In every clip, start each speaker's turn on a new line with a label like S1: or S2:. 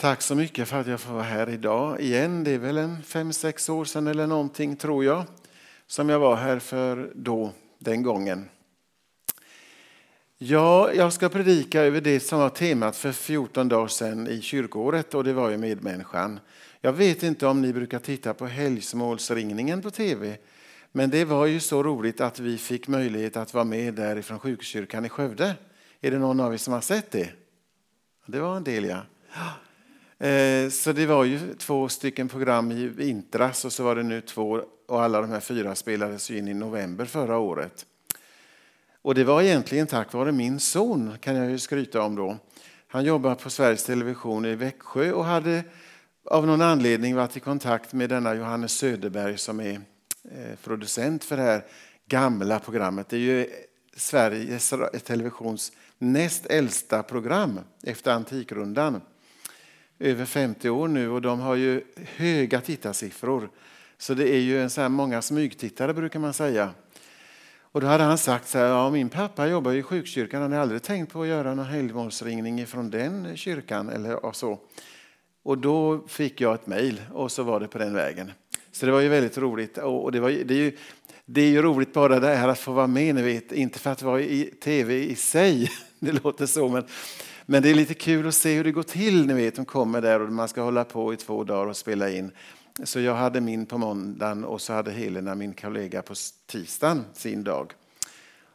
S1: Tack så mycket för att jag får vara här idag igen. Det är väl en fem, sex år sedan eller någonting tror jag som jag var här för då, den gången. Ja, jag ska predika över det som var temat för 14 dagar sedan i kyrkåret och det var ju medmänniskan. Jag vet inte om ni brukar titta på helgsmålsringningen på tv, men det var ju så roligt att vi fick möjlighet att vara med därifrån sjukkyrkan i Skövde. Är det någon av er som har sett det? Det var en del ja. Eh, så det var ju två stycken program i vintras och så var det nu två och alla de här fyra spelades in i november förra året. Och det var egentligen tack vare min son kan jag ju skryta om då. Han jobbar på Sveriges Television i Växjö och hade av någon anledning varit i kontakt med denna Johannes Söderberg som är eh, producent för det här gamla programmet. Det är ju Sveriges Televisions näst äldsta program efter Antikrundan över 50 år nu och de har ju höga tittarsiffror. Så det är ju en så här många smygtittare brukar man säga. Och då hade han sagt så här, ja min pappa jobbar i sjukkyrkan, han har aldrig tänkt på att göra någon helgmålsringning från den kyrkan eller så. Och då fick jag ett mejl och så var det på den vägen. Så det var ju väldigt roligt. Och det, var, det, är ju, det är ju roligt bara det här att få vara med, ni vet. Inte för att vara i tv i sig, det låter så, men men det är lite kul att se hur det går till. Ni vet, de kommer där och man ska hålla på i två dagar och spela in. Så jag hade min på måndagen och så hade Helena, min kollega, på tisdagen sin dag.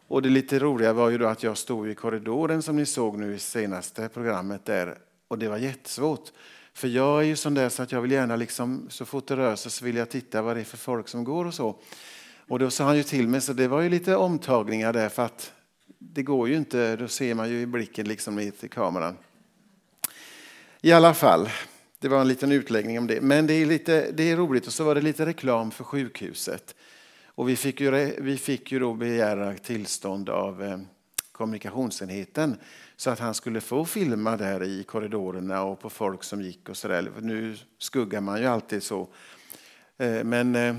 S1: Och det lite roliga var ju då att jag stod i korridoren som ni såg nu i senaste programmet där och det var jättesvårt. För jag är ju sån där så att jag vill gärna liksom, så fort det rör sig så vill jag titta vad det är för folk som går och så. Och då sa han ju till mig så det var ju lite omtagningar där för att det går ju inte, då ser man ju i blicken liksom i kameran. I alla fall, det var en liten utläggning om det. Men det är, lite, det är roligt och så var det lite reklam för sjukhuset. Och vi fick ju, vi fick ju då begära tillstånd av eh, kommunikationsenheten så att han skulle få filma där i korridorerna och på folk som gick och sådär. Nu skuggar man ju alltid så. Eh, men eh,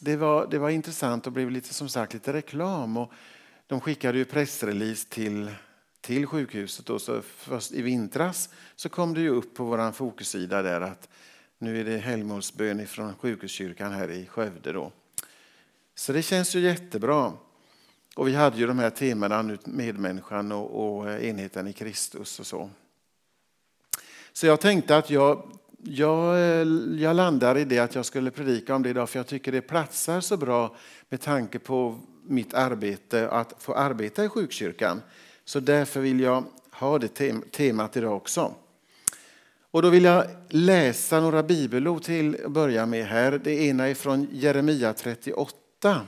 S1: det var, det var intressant och blev lite som sagt lite reklam. Och de skickade ju pressrelease till, till sjukhuset. Och så först I vintras så kom det ju upp på vår fokussida där att nu är det helgmålsbön från sjukhuskyrkan här i Skövde. Då. Så det känns ju jättebra. Och vi hade ju de här temana, medmänniskan och, och enheten i Kristus och så. Så jag tänkte att jag, jag, jag landar i det att jag skulle predika om det idag för jag tycker det platsar så bra med tanke på mitt arbete att få arbeta i sjukkyrkan. Så därför vill jag ha det temat idag också. Och då vill jag läsa några bibelord till att börja med här. Det ena är från Jeremia 38,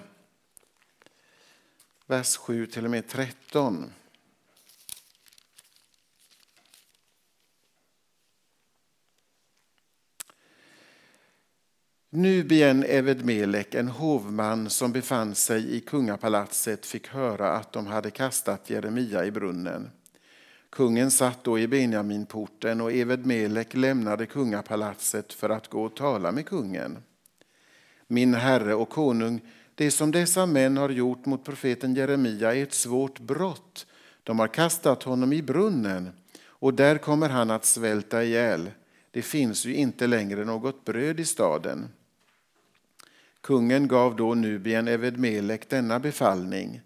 S1: vers 7 till och med 13. Nubien Evedmelek, en hovman som befann sig i kungapalatset, fick höra att de hade kastat Jeremia i brunnen. Kungen satt då i Benjaminporten och Evedmelek lämnade kungapalatset för att gå och tala med kungen. Min herre och konung, det som dessa män har gjort mot profeten Jeremia är ett svårt brott. De har kastat honom i brunnen och där kommer han att svälta ihjäl. Det finns ju inte längre något bröd i staden. Kungen gav då Nubien Evedmelek denna befallning.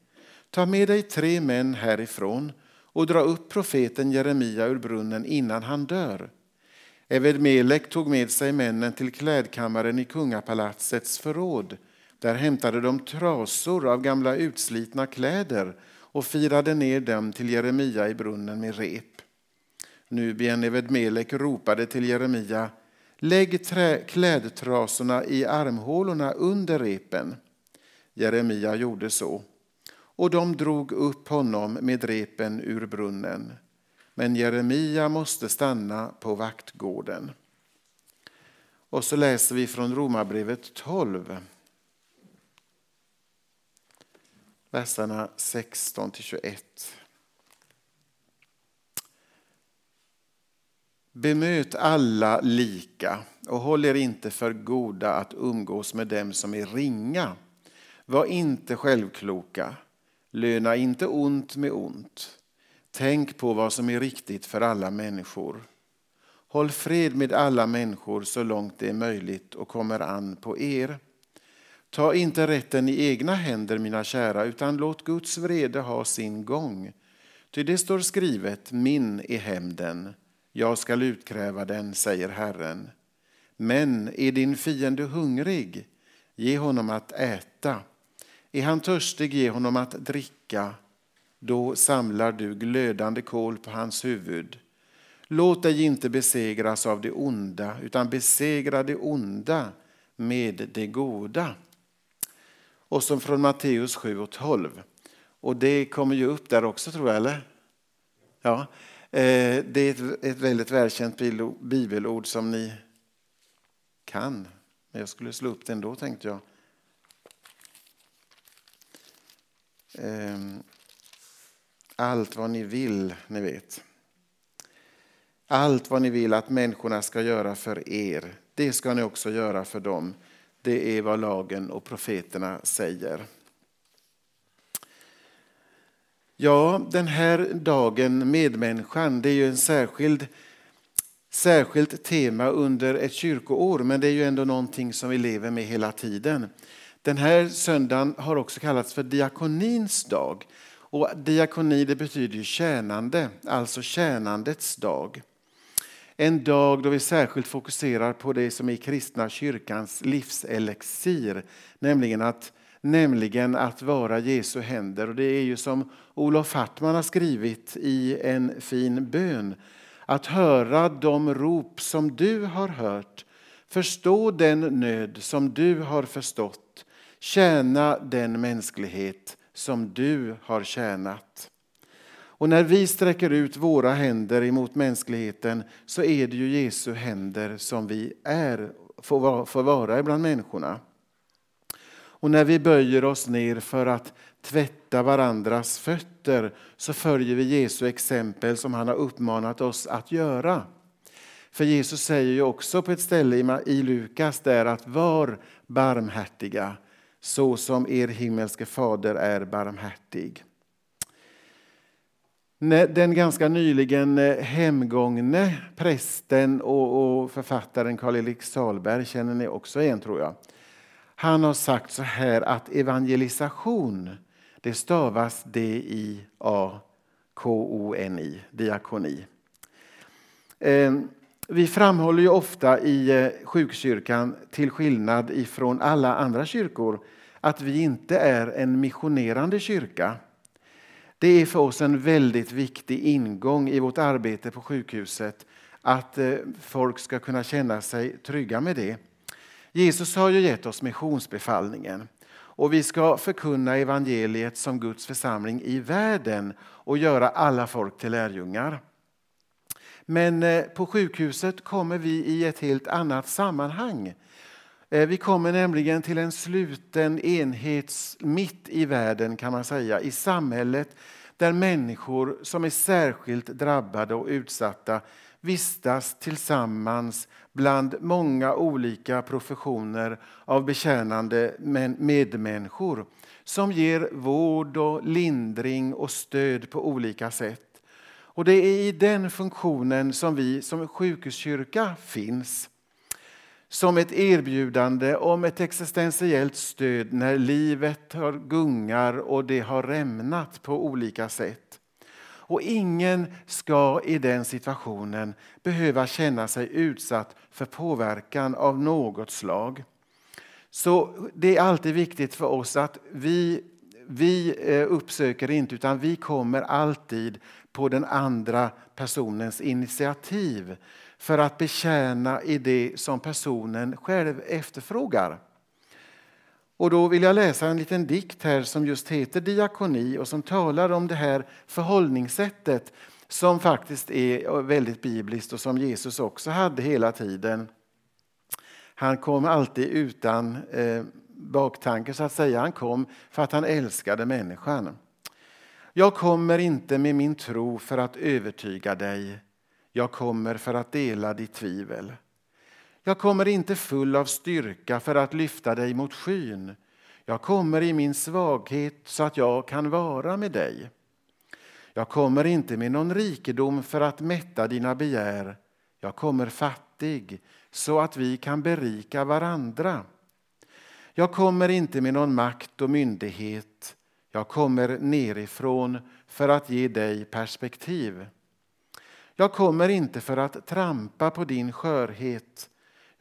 S1: Ta med dig tre män härifrån och dra upp profeten Jeremia ur brunnen innan han dör. Evedmelek tog med sig männen till klädkammaren i kungapalatsets förråd. Där hämtade de trasor av gamla utslitna kläder och firade ner dem till Jeremia i brunnen med rep. Nubien Evedmelek ropade till Jeremia Lägg klädtrasorna i armhålorna under repen. Jeremia gjorde så. Och de drog upp honom med repen ur brunnen. Men Jeremia måste stanna på vaktgården. Och så läser vi från Romarbrevet 12. Verserna 16 21. Bemöt alla lika och håll er inte för goda att umgås med dem som är ringa. Var inte självkloka. Löna inte ont med ont. Tänk på vad som är riktigt för alla människor. Håll fred med alla människor så långt det är möjligt och kommer an på er. Ta inte rätten i egna händer, mina kära, utan låt Guds vrede ha sin gång. Ty det står skrivet, min är hämnden, jag skall utkräva den, säger Herren. Men är din fiende hungrig, ge honom att äta. Är han törstig, ge honom att dricka. Då samlar du glödande kol på hans huvud. Låt dig inte besegras av det onda, utan besegra det onda med det goda. Och som från Matteus 7 och 12. Och det kommer ju upp där också tror jag, eller? Ja. Eh, det är ett väldigt välkänt bibelord som ni kan. Men jag skulle slå upp det ändå tänkte jag. Eh, allt vad ni vill, ni vet. Allt vad ni vill att människorna ska göra för er, det ska ni också göra för dem. Det är vad lagen och profeterna säger. Ja, den här dagen, medmänniskan, det är ju en särskild, särskilt tema under ett kyrkoår, men det är ju ändå någonting som vi lever med hela tiden. Den här söndagen har också kallats för diakonins dag. Och diakoni det betyder ju tjänande, alltså tjänandets dag. En dag då vi särskilt fokuserar på det som är kristna kyrkans livselexir, nämligen att, nämligen att vara Jesu händer. Och det är ju som Olof Hartman har skrivit i en fin bön. Att höra de rop som du har hört, förstå den nöd som du har förstått, tjäna den mänsklighet som du har tjänat. Och när vi sträcker ut våra händer emot mänskligheten så är det ju Jesu händer som vi är, får vara bland människorna. Och när vi böjer oss ner för att tvätta varandras fötter så följer vi Jesu exempel som han har uppmanat oss att göra. För Jesus säger ju också på ett ställe i Lukas där att var barmhärtiga så som er himmelske fader är barmhärtig. Den ganska nyligen eh, hemgångne prästen och författaren Karl-Erik Salberg känner ni också igen tror jag. Han har sagt så här att evangelisation det stavas D-I-A-K-O-N-I, diakoni. Vi framhåller ju ofta i eh, sjukkyrkan, till skillnad ifrån alla andra kyrkor, att vi inte är en missionerande kyrka. Det är för oss en väldigt viktig ingång i vårt arbete på sjukhuset att eh, folk ska kunna känna sig trygga med det. Jesus har ju gett oss missionsbefallningen och vi ska förkunna evangeliet som Guds församling i världen och göra alla folk till lärjungar. Men eh, på sjukhuset kommer vi i ett helt annat sammanhang. Eh, vi kommer nämligen till en sluten enhet mitt i världen kan man säga, i samhället där människor som är särskilt drabbade och utsatta vistas tillsammans bland många olika professioner av betjänande medmänniskor som ger vård och lindring och stöd på olika sätt. Och Det är i den funktionen som vi som sjukhuskyrka finns som ett erbjudande om ett existentiellt stöd när livet har gungar och det har rämnat på olika sätt. Och ingen ska i den situationen behöva känna sig utsatt för påverkan av något slag. Så det är alltid viktigt för oss att vi, vi eh, uppsöker inte utan vi kommer alltid på den andra personens initiativ för att betjäna i det som personen själv efterfrågar. Och då vill jag läsa en liten dikt här som just heter Diakoni och som talar om det här förhållningssättet som faktiskt är väldigt bibliskt och som Jesus också hade hela tiden. Han kom alltid utan eh, baktanke så att säga. Han kom för att han älskade människan. Jag kommer inte med min tro för att övertyga dig jag kommer för att dela ditt tvivel. Jag kommer inte full av styrka för att lyfta dig mot skyn. Jag kommer i min svaghet så att jag kan vara med dig. Jag kommer inte med någon rikedom för att mätta dina begär. Jag kommer fattig så att vi kan berika varandra. Jag kommer inte med någon makt och myndighet. Jag kommer nerifrån för att ge dig perspektiv. Jag kommer inte för att trampa på din skörhet.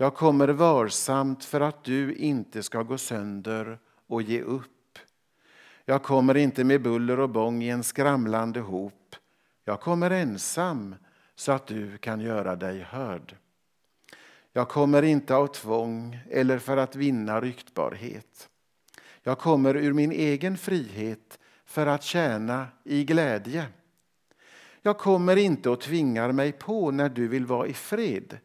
S1: Jag kommer varsamt för att du inte ska gå sönder och ge upp. Jag kommer inte med buller och bång i en skramlande hop. Jag kommer ensam så att du kan göra dig hörd. Jag kommer inte av tvång eller för att vinna ryktbarhet. Jag kommer ur min egen frihet för att tjäna i glädje. Jag kommer inte och tvingar mig på när du vill vara i fred.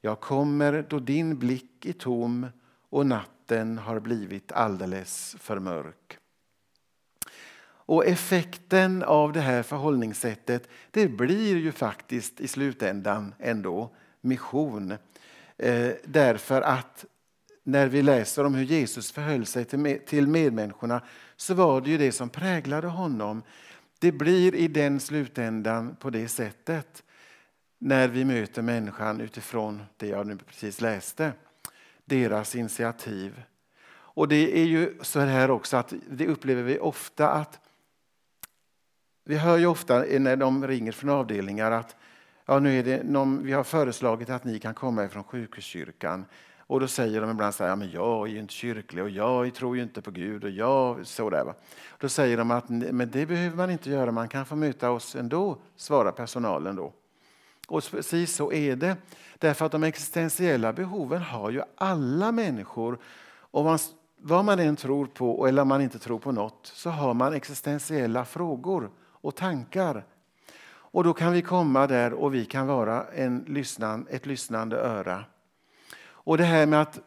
S1: Jag kommer då din blick är tom och natten har blivit alldeles för mörk. Och effekten av det här förhållningssättet det blir ju faktiskt i slutändan ändå mission. Eh, därför att när vi läser om hur Jesus förhöll sig till medmänniskorna så var det ju det som präglade honom. Det blir i den slutändan på det sättet när vi möter människan utifrån det jag nu precis läste. Deras initiativ. Och det är ju så här också att det upplever vi ofta att vi hör ju ofta när de ringer från avdelningar att ja, nu är det någon, vi har föreslagit att ni kan komma ifrån sjukhuskyrkan. Och då säger de ibland så här, ja, men jag är ju inte kyrklig och jag tror ju inte på Gud och jag sådär. Va? Då säger de att men det behöver man inte göra, man kan få möta oss ändå, svarar personalen då. Och precis så är det. Därför att de existentiella behoven har ju alla människor. Och man, vad man än tror på eller man inte tror på något så har man existentiella frågor och tankar. Och då kan vi komma där och vi kan vara en lyssnan, ett lyssnande öra. Och det här med att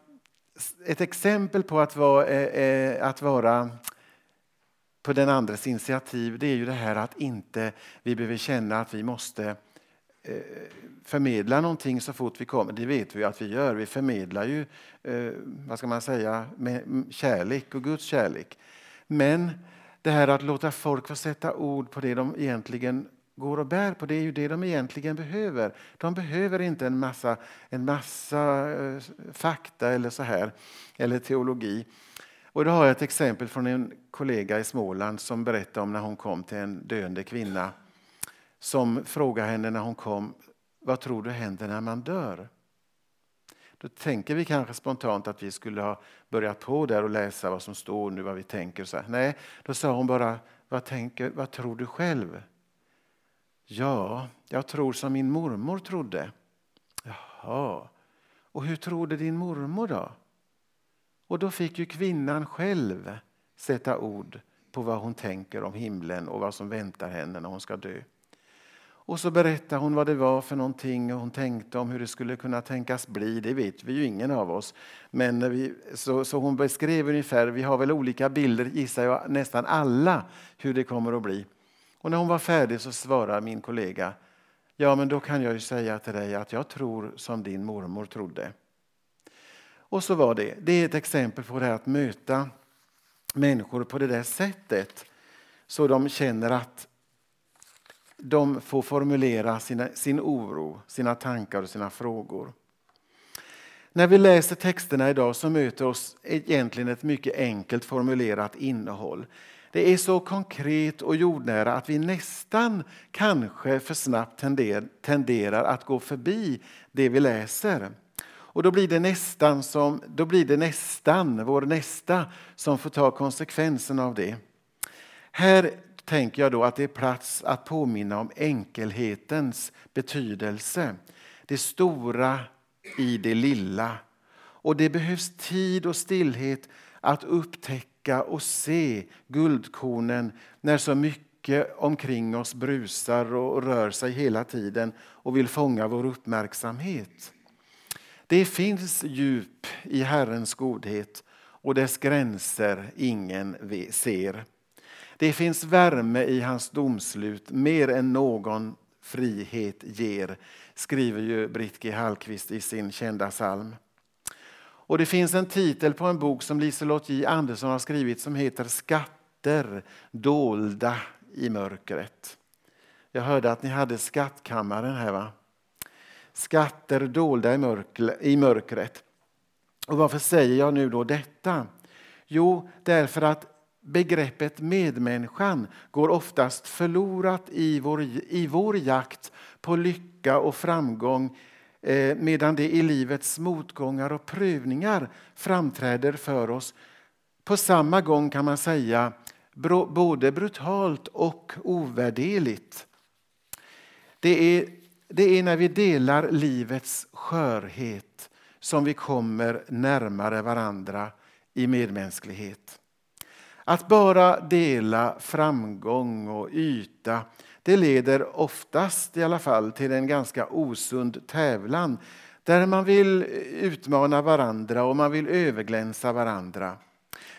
S1: ett exempel på att vara, eh, eh, att vara på den andres initiativ det är ju det här att inte vi behöver känna att vi måste Eh, förmedla någonting så fort vi kommer. Det vet vi att vi gör. Vi förmedlar ju eh, vad ska man säga, med mm, kärlek och Guds kärlek. Men det här att låta folk få sätta ord på det de egentligen går och bär på, det är ju det de egentligen behöver. De behöver inte en massa, en massa eh, fakta eller så här, eller teologi. Och då har jag ett exempel från en kollega i Småland som berättade om när hon kom till en döende kvinna som frågade henne när hon kom, vad tror du händer när man dör? Då tänker vi kanske spontant att vi skulle ha börjat på där och läsa vad som står nu, vad vi tänker. Så här. Nej, då sa hon bara, vad, tänker, vad tror du själv? Ja, jag tror som min mormor trodde. Jaha, och hur trodde din mormor då? Och då fick ju kvinnan själv sätta ord på vad hon tänker om himlen och vad som väntar henne när hon ska dö. Och så berättar hon vad det var för någonting och hon tänkte om hur det skulle kunna tänkas bli. Det vet vi ju ingen av oss. Men vi, så, så hon beskrev ungefär, vi har väl olika bilder gissar jag nästan alla hur det kommer att bli. Och när hon var färdig så svarar min kollega, ja men då kan jag ju säga till dig att jag tror som din mormor trodde. Och så var det. Det är ett exempel på det här att möta människor på det där sättet. Så de känner att de får formulera sina, sin oro, sina tankar och sina frågor. När vi läser texterna idag så möter oss egentligen ett mycket enkelt formulerat innehåll. Det är så konkret och jordnära att vi nästan kanske för snabbt tenderar att gå förbi det vi läser. Och då blir det nästan, som, då blir det nästan vår nästa som får ta konsekvensen av det. Här tänker jag då att det är plats att påminna om enkelhetens betydelse. Det stora i det lilla. Och det behövs tid och stillhet att upptäcka och se guldkornen när så mycket omkring oss brusar och rör sig hela tiden och vill fånga vår uppmärksamhet. Det finns djup i Herrens godhet och dess gränser ingen ser. Det finns värme i hans domslut mer än någon frihet ger, skriver ju Britt G. Hallqvist i sin kända psalm. Och det finns en titel på en bok som Liselott J Andersson har skrivit som heter Skatter dolda i mörkret. Jag hörde att ni hade skattkammaren här va? skatter dolda i mörkret. Och varför säger jag nu då detta? Jo, därför att begreppet medmänniskan går oftast förlorat i vår, i vår jakt på lycka och framgång eh, medan det i livets motgångar och prövningar framträder för oss på samma gång kan man säga både brutalt och ovärderligt. Det är, det är när vi delar livets skörhet som vi kommer närmare varandra i medmänsklighet. Att bara dela framgång och yta det leder oftast i alla fall till en ganska osund tävlan där man vill utmana varandra och man vill överglänsa varandra.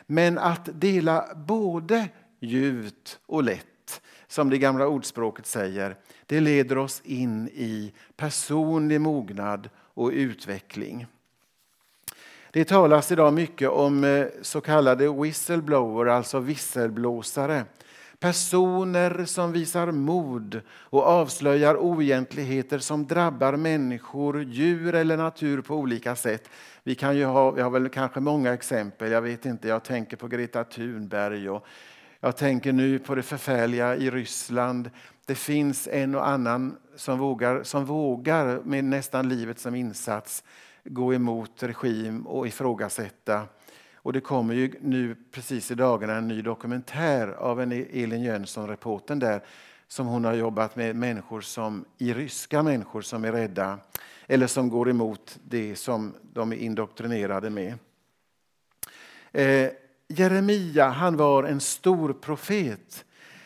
S1: Men att dela både ljuvt och lätt, som det gamla ordspråket säger, det leder oss in i personlig mognad och utveckling. Det talas idag mycket om eh, så kallade whistleblower, alltså visselblåsare. Personer som visar mod och avslöjar oegentligheter som drabbar människor, djur eller natur på olika sätt. Vi, kan ju ha, vi har väl kanske många exempel. Jag vet inte, jag tänker på Greta Thunberg och jag tänker nu på det förfärliga i Ryssland. Det finns en och annan som vågar, som vågar med nästan livet som insats gå emot regim och ifrågasätta. Och det kommer ju nu precis i dagarna en ny dokumentär av en e- Elin Jönsson, reporten där, som hon har jobbat med människor som, i ryska människor som är rädda eller som går emot det som de är indoktrinerade med. Eh, Jeremia han var en stor profet.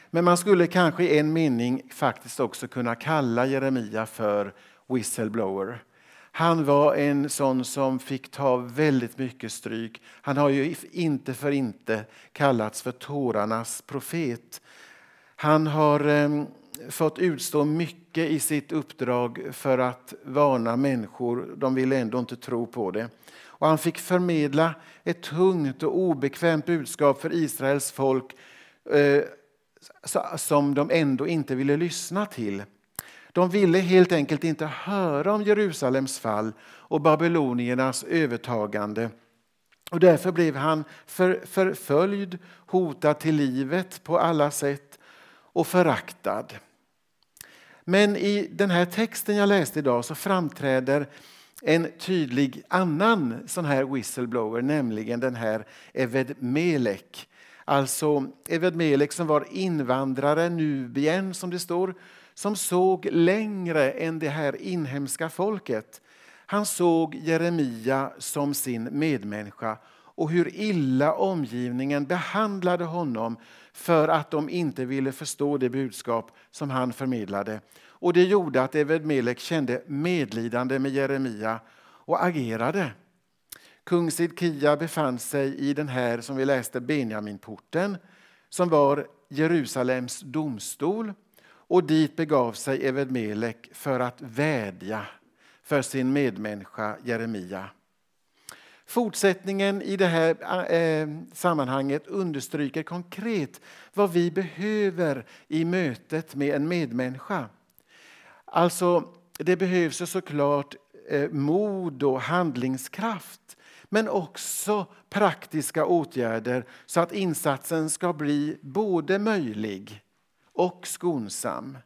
S1: Men man skulle kanske i en mening faktiskt också kunna kalla Jeremia för whistleblower. Han var en sån som fick ta väldigt mycket stryk. Han har ju inte för inte kallats för tårarnas profet. Han har eh, fått utstå mycket i sitt uppdrag för att varna människor. De ville ändå inte tro på det. Och han fick förmedla ett tungt och obekvämt budskap för Israels folk eh, som de ändå inte ville lyssna till. De ville helt enkelt inte höra om Jerusalems fall och babyloniernas övertagande. Och därför blev han för, förföljd, hotad till livet på alla sätt och föraktad. Men i den här texten jag läste idag så framträder en tydlig annan sån här whistleblower, nämligen den här Eved Melek. Alltså Eved Melek som var invandrare, nubien som det står, som såg längre än det här inhemska folket. Han såg Jeremia som sin medmänniska och hur illa omgivningen behandlade honom för att de inte ville förstå det budskap som han förmedlade. Och Det gjorde att Eved Melek kände medlidande med Jeremia och agerade. Kung Sidkia befann sig i den här, som vi läste, Benjaminporten som var Jerusalems domstol. Och dit begav sig Eved Melek för att vädja för sin medmänniska Jeremia. Fortsättningen i det här eh, sammanhanget understryker konkret vad vi behöver i mötet med en medmänniska. Alltså, det behövs såklart eh, mod och handlingskraft men också praktiska åtgärder så att insatsen ska bli både möjlig och skonsam.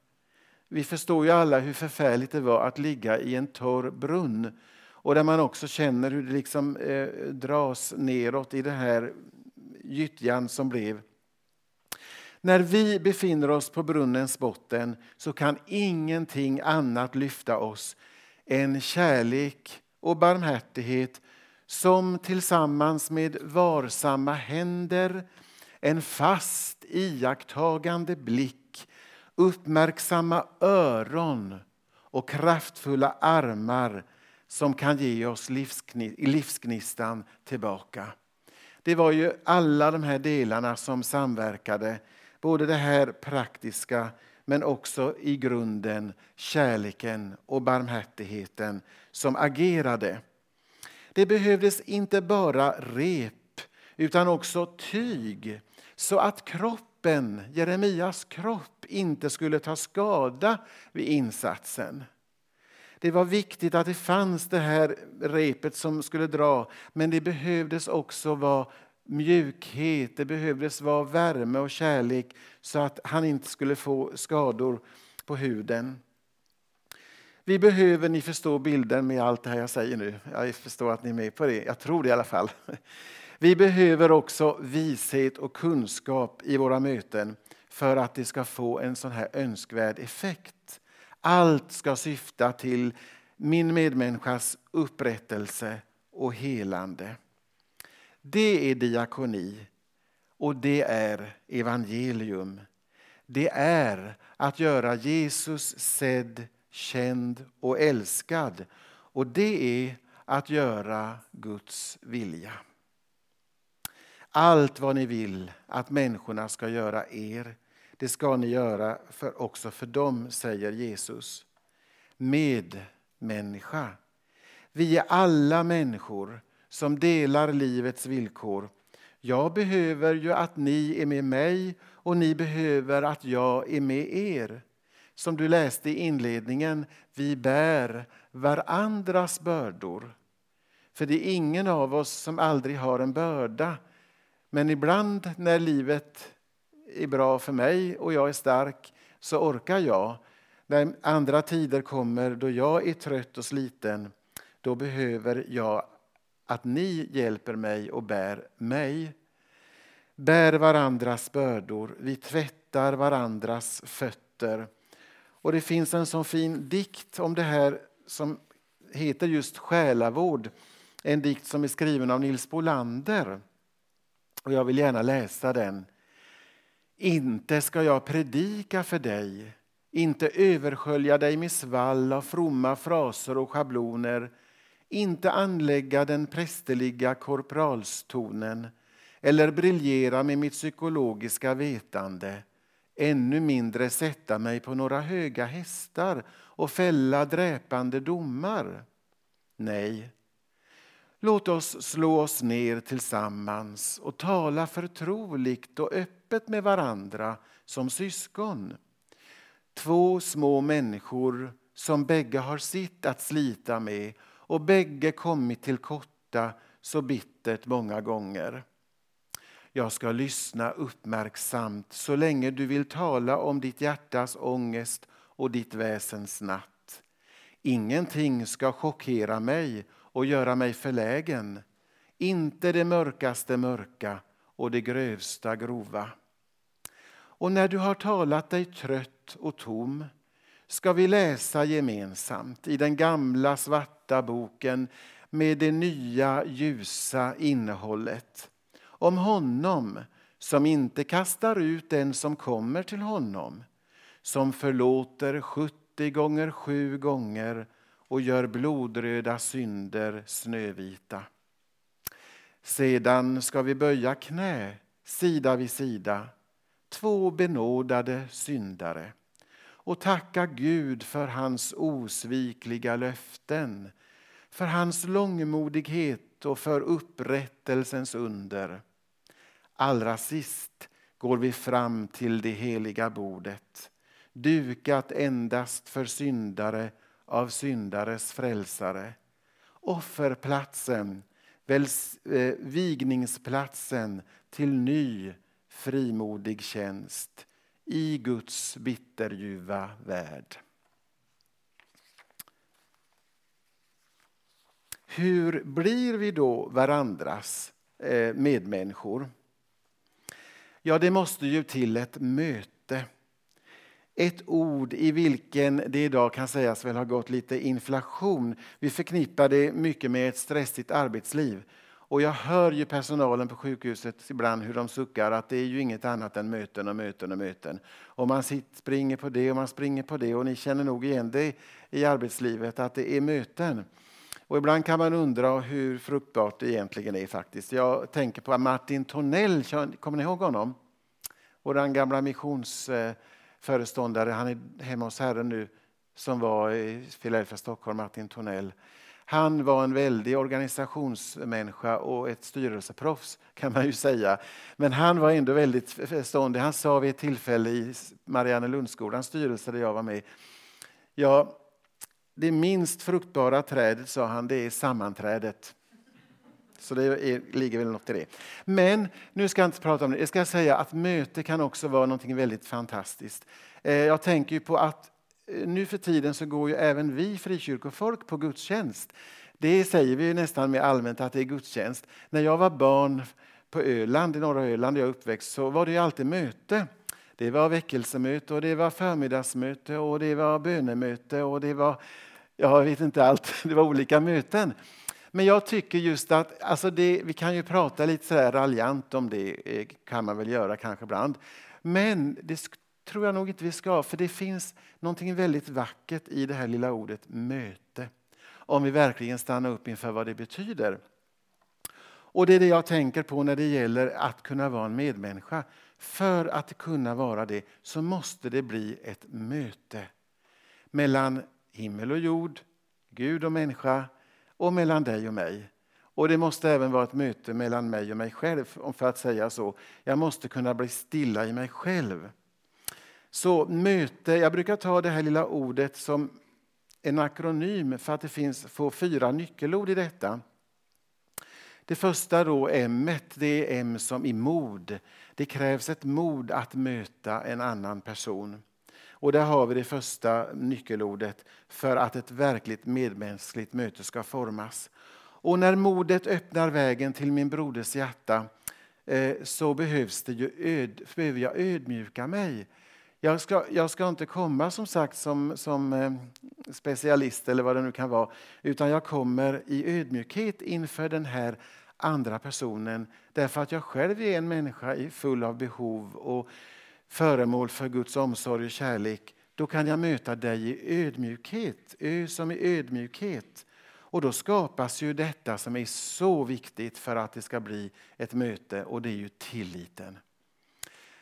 S1: Vi förstår ju alla hur förfärligt det var att ligga i en torr brunn och där man också känner hur det liksom eh, dras neråt i det här gyttjan som blev. När vi befinner oss på brunnens botten så kan ingenting annat lyfta oss än kärlek och barmhärtighet som tillsammans med varsamma händer, en fast iakttagande blick uppmärksamma öron och kraftfulla armar som kan ge oss livsgnistan tillbaka. Det var ju alla de här delarna som samverkade. Både det här praktiska men också i grunden kärleken och barmhärtigheten som agerade. Det behövdes inte bara rep utan också tyg så att kroppen, Jeremias kropp inte skulle ta skada vid insatsen. Det var viktigt att det fanns det här repet som skulle dra, men det behövdes också vara mjukhet, det behövdes vara värme och kärlek så att han inte skulle få skador på huden. Vi behöver, ni förstår bilden med allt det här jag säger nu. Jag förstår att ni är med på det. Jag tror det i alla fall. Vi behöver också vishet och kunskap i våra möten för att det ska få en sån här önskvärd effekt. Allt ska syfta till min medmänniskas upprättelse och helande. Det är diakoni och det är evangelium. Det är att göra Jesus sedd, känd och älskad. Och det är att göra Guds vilja. Allt vad ni vill att människorna ska göra er, det ska ni göra för, också för dem, säger Jesus. Medmänniska. Vi är alla människor som delar livets villkor. Jag behöver ju att ni är med mig och ni behöver att jag är med er. Som du läste i inledningen, vi bär varandras bördor. För det är ingen av oss som aldrig har en börda. Men ibland när livet är bra för mig och jag är stark så orkar jag. När andra tider kommer då jag är trött och sliten, då behöver jag att ni hjälper mig och bär mig. Bär varandras bördor, vi tvättar varandras fötter. Och Det finns en sån fin dikt om det här som heter just själavård. En dikt som är skriven av Nils Bolander. Och jag vill gärna läsa den. Inte ska jag predika för dig, inte överskölja dig med svall av fromma fraser och schabloner, inte anlägga den prästerliga korpralstonen eller briljera med mitt psykologiska vetande, ännu mindre sätta mig på några höga hästar och fälla dräpande domar. Nej, Låt oss slå oss ner tillsammans och tala förtroligt och öppet med varandra som syskon. Två små människor som bägge har sitt att slita med och bägge kommit till korta så bittert många gånger. Jag ska lyssna uppmärksamt så länge du vill tala om ditt hjärtas ångest och ditt väsens natt. Ingenting ska chockera mig och göra mig förlägen, inte det mörkaste mörka och det grövsta grova. Och när du har talat dig trött och tom ska vi läsa gemensamt i den gamla svarta boken med det nya ljusa innehållet om honom som inte kastar ut den som kommer till honom som förlåter 70 gånger sju gånger och gör blodröda synder snövita. Sedan ska vi böja knä sida vid sida, två benådade syndare och tacka Gud för hans osvikliga löften, för hans långmodighet och för upprättelsens under. Allra sist går vi fram till det heliga bordet, dukat endast för syndare av syndares frälsare. Offerplatsen, eh, vigningsplatsen till ny frimodig tjänst i Guds bitterljuva värld. Hur blir vi då varandras eh, medmänniskor? Ja, det måste ju till ett möte. Ett ord i vilken det idag kan sägas väl ha gått lite inflation. Vi förknippar det mycket med ett stressigt arbetsliv. Och jag hör ju personalen på sjukhuset ibland hur de suckar att det är ju inget annat än möten och möten och möten. Och man springer på det och man springer på det och ni känner nog igen det i arbetslivet att det är möten. Och ibland kan man undra hur fruktbart det egentligen är faktiskt. Jag tänker på Martin Tonell, kommer ni ihåg honom? Vår gamla missions... Eh, föreståndare, han är hemma hos Herren nu, som var i Philadelphia, Stockholm, Martin Tonell. Han var en väldig organisationsmänniska och ett styrelseproffs kan man ju säga. Men han var ändå väldigt förståndig. Han sa vid ett tillfälle i Mariannelundsskolans styrelse där jag var med. Ja, det minst fruktbara trädet, sa han, det är sammanträdet. Så det är, ligger väl något i det. Men nu ska jag inte prata om det. Jag ska säga att möte kan också vara något väldigt fantastiskt. Eh, jag tänker på att eh, nu för tiden så går ju även vi frikyrkofolk på gudstjänst. Det säger vi nästan mer allmänt att det är gudstjänst. När jag var barn på Öland, i norra Öland, där jag uppväxt, så var det ju alltid möte. Det var väckelsemöte och det var förmiddagsmöte och det var bönemöte och det var, jag vet inte allt, det var olika möten. Men jag tycker just att, alltså det, vi kan ju prata lite så raljant om det, eh, kan man väl göra kanske ibland. Men det tror jag nog inte vi ska, för det finns någonting väldigt vackert i det här lilla ordet möte. Om vi verkligen stannar upp inför vad det betyder. Och det är det jag tänker på när det gäller att kunna vara en medmänniska. För att kunna vara det så måste det bli ett möte mellan himmel och jord, Gud och människa och mellan dig och mig. Och det måste även vara ett möte mellan mig och mig själv, för att säga så. Jag måste kunna bli stilla i mig själv. Så möte, jag brukar ta det här lilla ordet som en akronym för att det finns få fyra nyckelord i detta. Det första då, M, det är M som i mod. Det krävs ett mod att möta en annan person. Och där har vi det första nyckelordet för att ett verkligt medmänskligt möte ska formas. Och när modet öppnar vägen till min broders hjärta eh, så behövs det ju öd, behöver jag ödmjuka mig. Jag ska, jag ska inte komma som sagt som, som eh, specialist eller vad det nu kan vara, utan jag kommer i ödmjukhet inför den här andra personen därför att jag själv är en människa full av behov och föremål för Guds omsorg och kärlek. Då kan jag möta dig i ödmjukhet, ö som i ödmjukhet. Och då skapas ju detta som är så viktigt för att det ska bli ett möte och det är ju tilliten.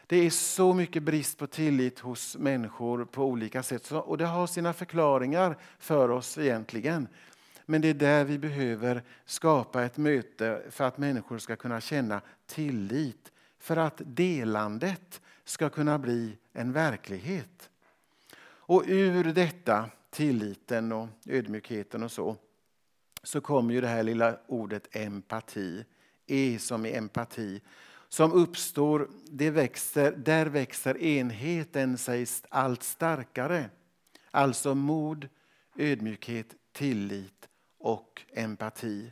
S1: Det är så mycket brist på tillit hos människor på olika sätt och det har sina förklaringar för oss egentligen. Men det är där vi behöver skapa ett möte för att människor ska kunna känna tillit. För att delandet ska kunna bli en verklighet. Och ur detta, tilliten och ödmjukheten och så, så kommer ju det här lilla ordet empati. E som i empati. Som uppstår, det växer, där växer enheten sig allt starkare. Alltså mod, ödmjukhet, tillit och empati.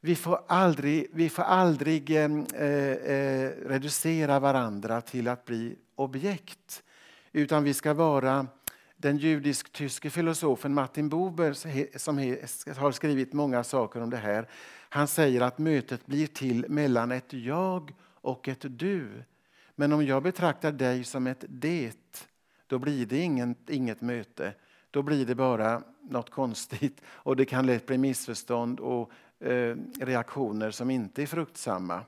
S1: Vi får aldrig, vi får aldrig eh, eh, eh, reducera varandra till att bli objekt. Utan vi ska vara den judisk-tyske filosofen Martin Buber som har skrivit många saker om det här. Han säger att mötet blir till mellan ett jag och ett du. Men om jag betraktar dig som ett det, då blir det inget, inget möte. Då blir det bara något konstigt och det kan lätt bli missförstånd och eh, reaktioner som inte är fruktsamma.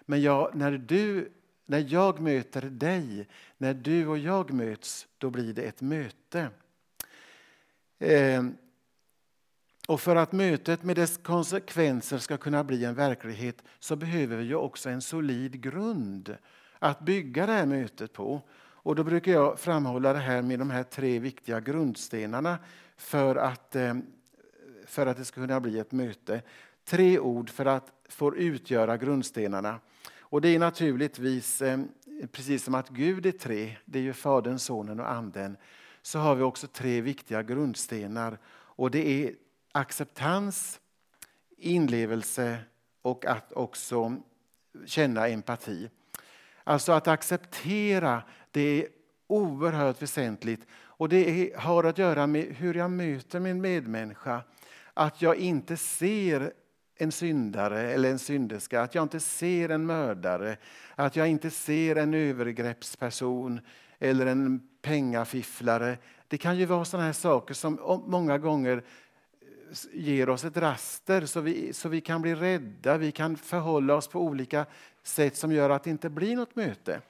S1: Men jag, när, du, när jag möter dig, när du och jag möts, då blir det ett möte. Eh, och för att mötet med dess konsekvenser ska kunna bli en verklighet så behöver vi ju också en solid grund att bygga det här mötet på. Och då brukar jag framhålla det här med de här tre viktiga grundstenarna för att, eh, för att det ska kunna bli ett möte. Tre ord för att få utgöra grundstenarna. Och det är naturligtvis, eh, precis som att Gud är tre, det är ju Fadern, Sonen och Anden, så har vi också tre viktiga grundstenar. Och det är acceptans, inlevelse och att också känna empati. Alltså att acceptera, det är oerhört väsentligt. Och det har att göra med hur jag möter min medmänniska. Att jag inte ser en syndare eller en synderska, att jag inte ser en mördare, att jag inte ser en övergreppsperson eller en pengafifflare. Det kan ju vara sådana här saker som många gånger eh, ger oss ett raster så vi, så vi kan bli rädda, vi kan förhålla oss på olika sätt som gör att det inte blir något möte.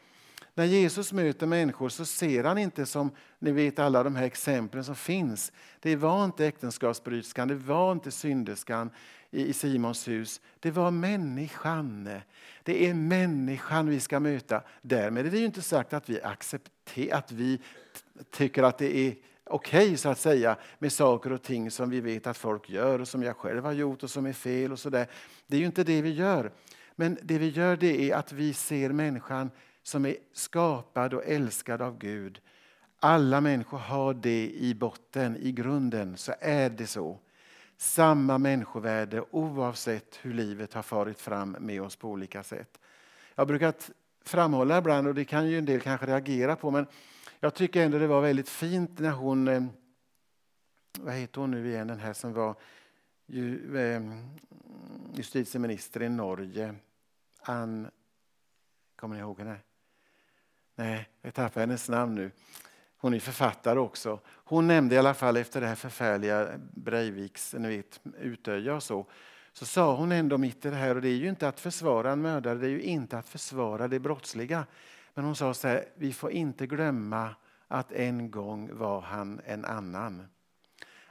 S1: När Jesus möter människor så ser han inte som ni vet alla de här exemplen som finns. Det var inte äktenskapsbryterskan, det var inte synderskan i Simons hus. Det var människan. Det är människan vi ska möta. Därmed är det ju inte sagt att vi accepterar, att vi tycker att det är okej okay, så att säga med saker och ting som vi vet att folk gör och som jag själv har gjort och som är fel och sådär. Det är ju inte det vi gör. Men det vi gör det är att vi ser människan som är skapad och älskad av Gud. Alla människor har det i botten, i grunden så är det så. Samma människovärde oavsett hur livet har farit fram med oss på olika sätt. Jag har brukat framhålla ibland, och det kan ju en del kanske reagera på, men jag tycker ändå det var väldigt fint när hon, eh, vad heter hon nu igen, den här som var eh, justitieminister i Norge, Ann, kommer ni ihåg henne? Nej, jag tappar hennes namn nu. Hon är författare också. Hon nämnde i alla fall efter det här förfärliga Breiviks ni vet, Utöja och så, så sa hon ändå mitt i det här, och det är ju inte att försvara en mördare, det är ju inte att försvara det brottsliga. Men hon sa så här, vi får inte glömma att en gång var han en annan.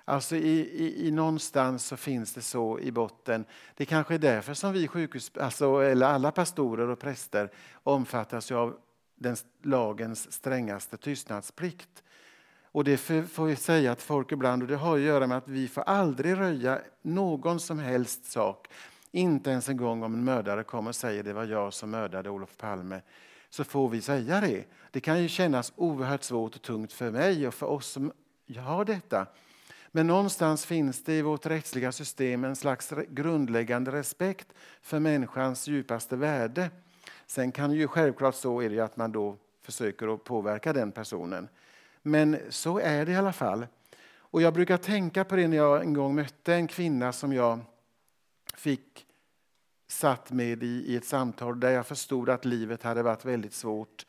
S1: Alltså i, i, i någonstans så finns det så i botten. Det kanske är därför som vi sjukhus, alltså, eller alla pastorer och präster omfattas av den lagens strängaste tystnadsplikt. Och det får vi säga att folk ibland, och det har att göra med att vi får aldrig röja någon som helst sak. Inte ens en gång om en mördare kommer och säger det var jag som mördade Olof Palme så får vi säga det. Det kan ju kännas oerhört svårt och tungt för mig och för oss som har detta. Men någonstans finns det i vårt rättsliga system en slags grundläggande respekt för människans djupaste värde. Sen kan ju självklart så är det att man då försöker att påverka den personen. Men så är det i alla fall. Och jag brukar tänka på det när jag en gång mötte en kvinna som jag fick satt med i, i ett samtal där jag förstod att livet hade varit väldigt svårt.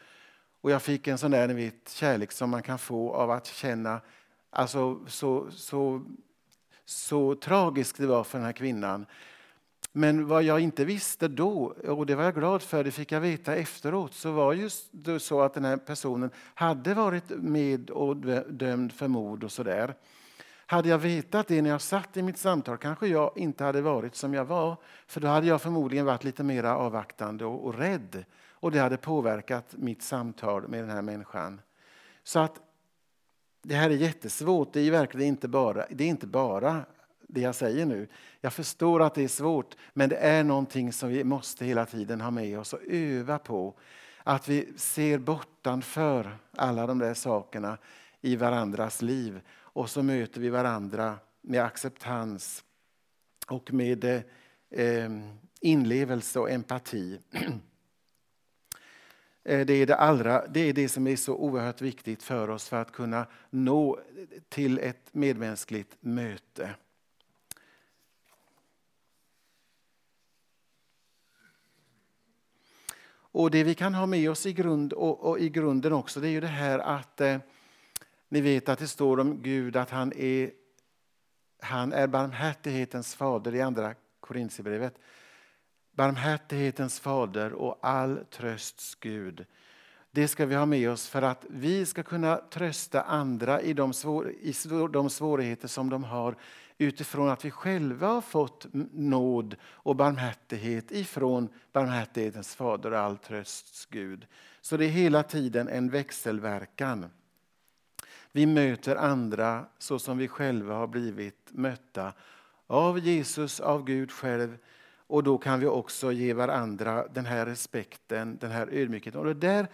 S1: Och jag fick en sån där ni vet, kärlek som man kan få av att känna alltså, så, så, så tragiskt det var för den här kvinnan. Men vad jag inte visste då, och det var jag glad för, det fick jag veta efteråt, så var just det så att den här personen hade varit med och dömd för mord och sådär. Hade jag vetat det när jag satt i mitt samtal kanske jag inte hade varit som jag var. För då hade jag förmodligen varit lite mer avvaktande och, och rädd. Och det hade påverkat mitt samtal med den här människan. Så att det här är jättesvårt. Det är verkligen inte bara, det är inte bara det jag säger nu. Jag förstår att det är svårt, men det är någonting som vi måste hela tiden ha med oss och öva på. Att vi ser bortanför alla de där sakerna i varandras liv och så möter vi varandra med acceptans och med eh, inlevelse och empati. Eh, det är det, allra, det är det som är så oerhört viktigt för oss för att kunna nå till ett medmänskligt möte. Och Det vi kan ha med oss i, grund, och, och i grunden också det är ju det här att eh, ni vet att det står om Gud att han är, han är barmhärtighetens fader i andra Korintierbrevet. Barmhärtighetens fader och all trösts Gud. Det ska vi ha med oss för att vi ska kunna trösta andra i de, svår, i de svårigheter som de har utifrån att vi själva har fått nåd och barmhärtighet ifrån barmhärtighetens fader och all trösts Gud. Så det är hela tiden en växelverkan. Vi möter andra så som vi själva har blivit mötta av Jesus, av Gud själv. Och då kan vi också ge varandra den här respekten, den här ödmjukheten. Och det där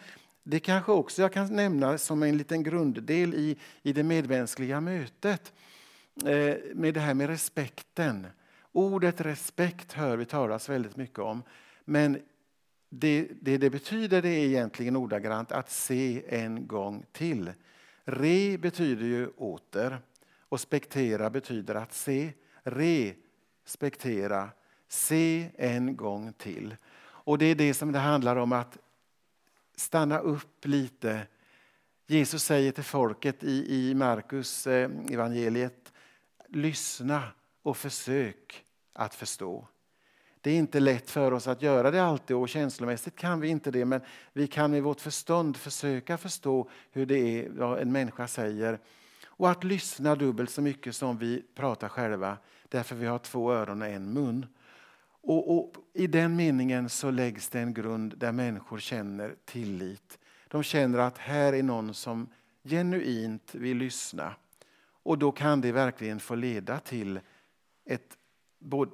S1: det kanske också jag kan nämna som en liten grunddel i, i det medmänskliga mötet. Eh, med det här med respekten. Ordet respekt hör vi talas väldigt mycket om. Men det, det det betyder det är egentligen ordagrant att se en gång till. Re betyder ju åter och spektera betyder att se. Respektera, se en gång till. Och det är det som det handlar om att stanna upp lite. Jesus säger till folket i, i Markus eh, evangeliet, lyssna och försök att förstå. Det är inte lätt för oss att göra det alltid och känslomässigt kan vi inte det men vi kan med vårt förstånd försöka förstå hur det är vad en människa säger. Och att lyssna dubbelt så mycket som vi pratar själva därför vi har två öron och en mun. Och, och, I den meningen så läggs det en grund där människor känner tillit. De känner att här är någon som genuint vill lyssna. Och då kan det verkligen få leda till, ett,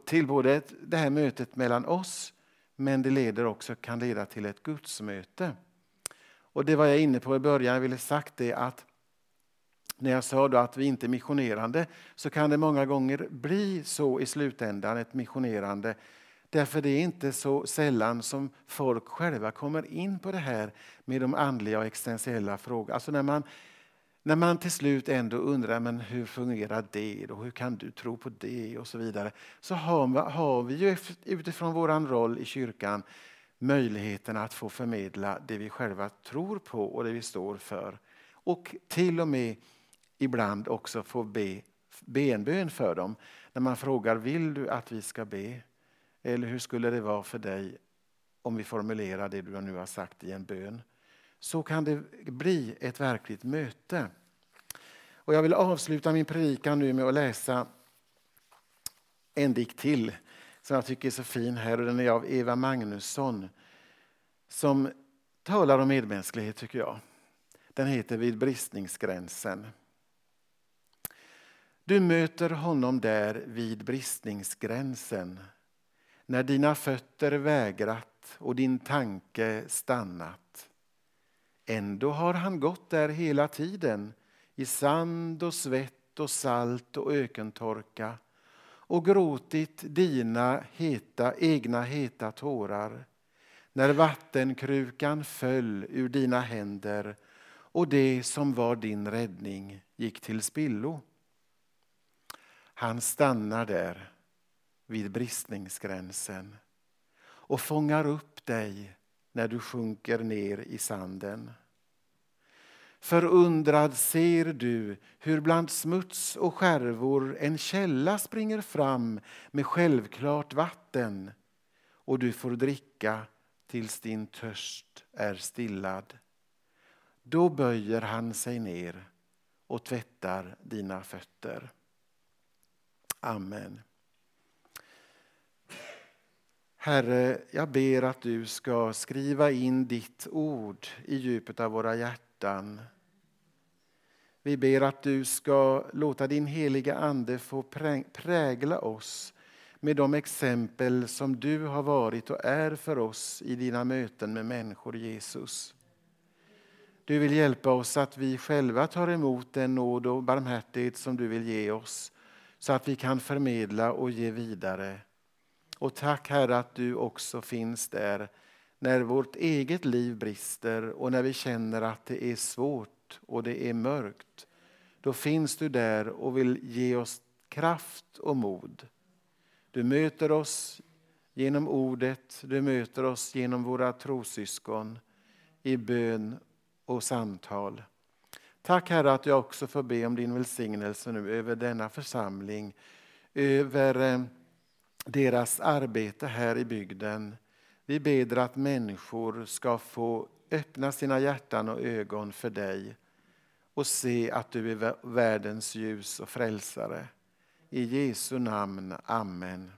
S1: till både det här mötet mellan oss men det leder också, kan leda till ett gudsmöte. Och det var jag inne på i början, jag ville sagt det att när jag sa då att vi inte är missionerande så kan det många gånger bli så i slutändan, ett missionerande. Därför det är inte så sällan som folk själva kommer in på det här med de andliga och existentiella frågorna. Alltså när man, när man till slut ändå undrar men hur fungerar det och hur kan du tro på det och så vidare. Så har, har vi ju utifrån vår roll i kyrkan möjligheten att få förmedla det vi själva tror på och det vi står för. Och till och med ibland också få be, be en bön för dem. När man frågar vill du att vi ska be? Eller hur skulle det vara för dig om vi formulerar det du nu har sagt i en bön? Så kan det bli ett verkligt möte. Och jag vill avsluta min predikan nu med att läsa en dikt till som jag tycker är så fin här och den är av Eva Magnusson som talar om medmänsklighet tycker jag. Den heter Vid bristningsgränsen. Du möter honom där vid bristningsgränsen när dina fötter vägrat och din tanke stannat. Ändå har han gått där hela tiden i sand och svett och salt och ökentorka och gråtit dina heta, egna heta tårar när vattenkrukan föll ur dina händer och det som var din räddning gick till spillo. Han stannar där vid bristningsgränsen och fångar upp dig när du sjunker ner i sanden. Förundrad ser du hur bland smuts och skärvor en källa springer fram med självklart vatten och du får dricka tills din törst är stillad. Då böjer han sig ner och tvättar dina fötter. Amen. Herre, jag ber att du ska skriva in ditt ord i djupet av våra hjärtan. Vi ber att du ska låta din heliga Ande få prägla oss med de exempel som du har varit och är för oss i dina möten med människor, Jesus. Du vill hjälpa oss att vi själva tar emot den nåd och barmhärtighet som du vill ge oss så att vi kan förmedla och ge vidare. Och tack Herre att du också finns där när vårt eget liv brister och när vi känner att det är svårt och det är mörkt. Då finns du där och vill ge oss kraft och mod. Du möter oss genom ordet, du möter oss genom våra trosyskon i bön och samtal. Tack Herre att jag också får be om din välsignelse nu över denna församling, över eh, deras arbete här i bygden. Vi ber att människor ska få öppna sina hjärtan och ögon för dig och se att du är världens ljus och frälsare. I Jesu namn. Amen.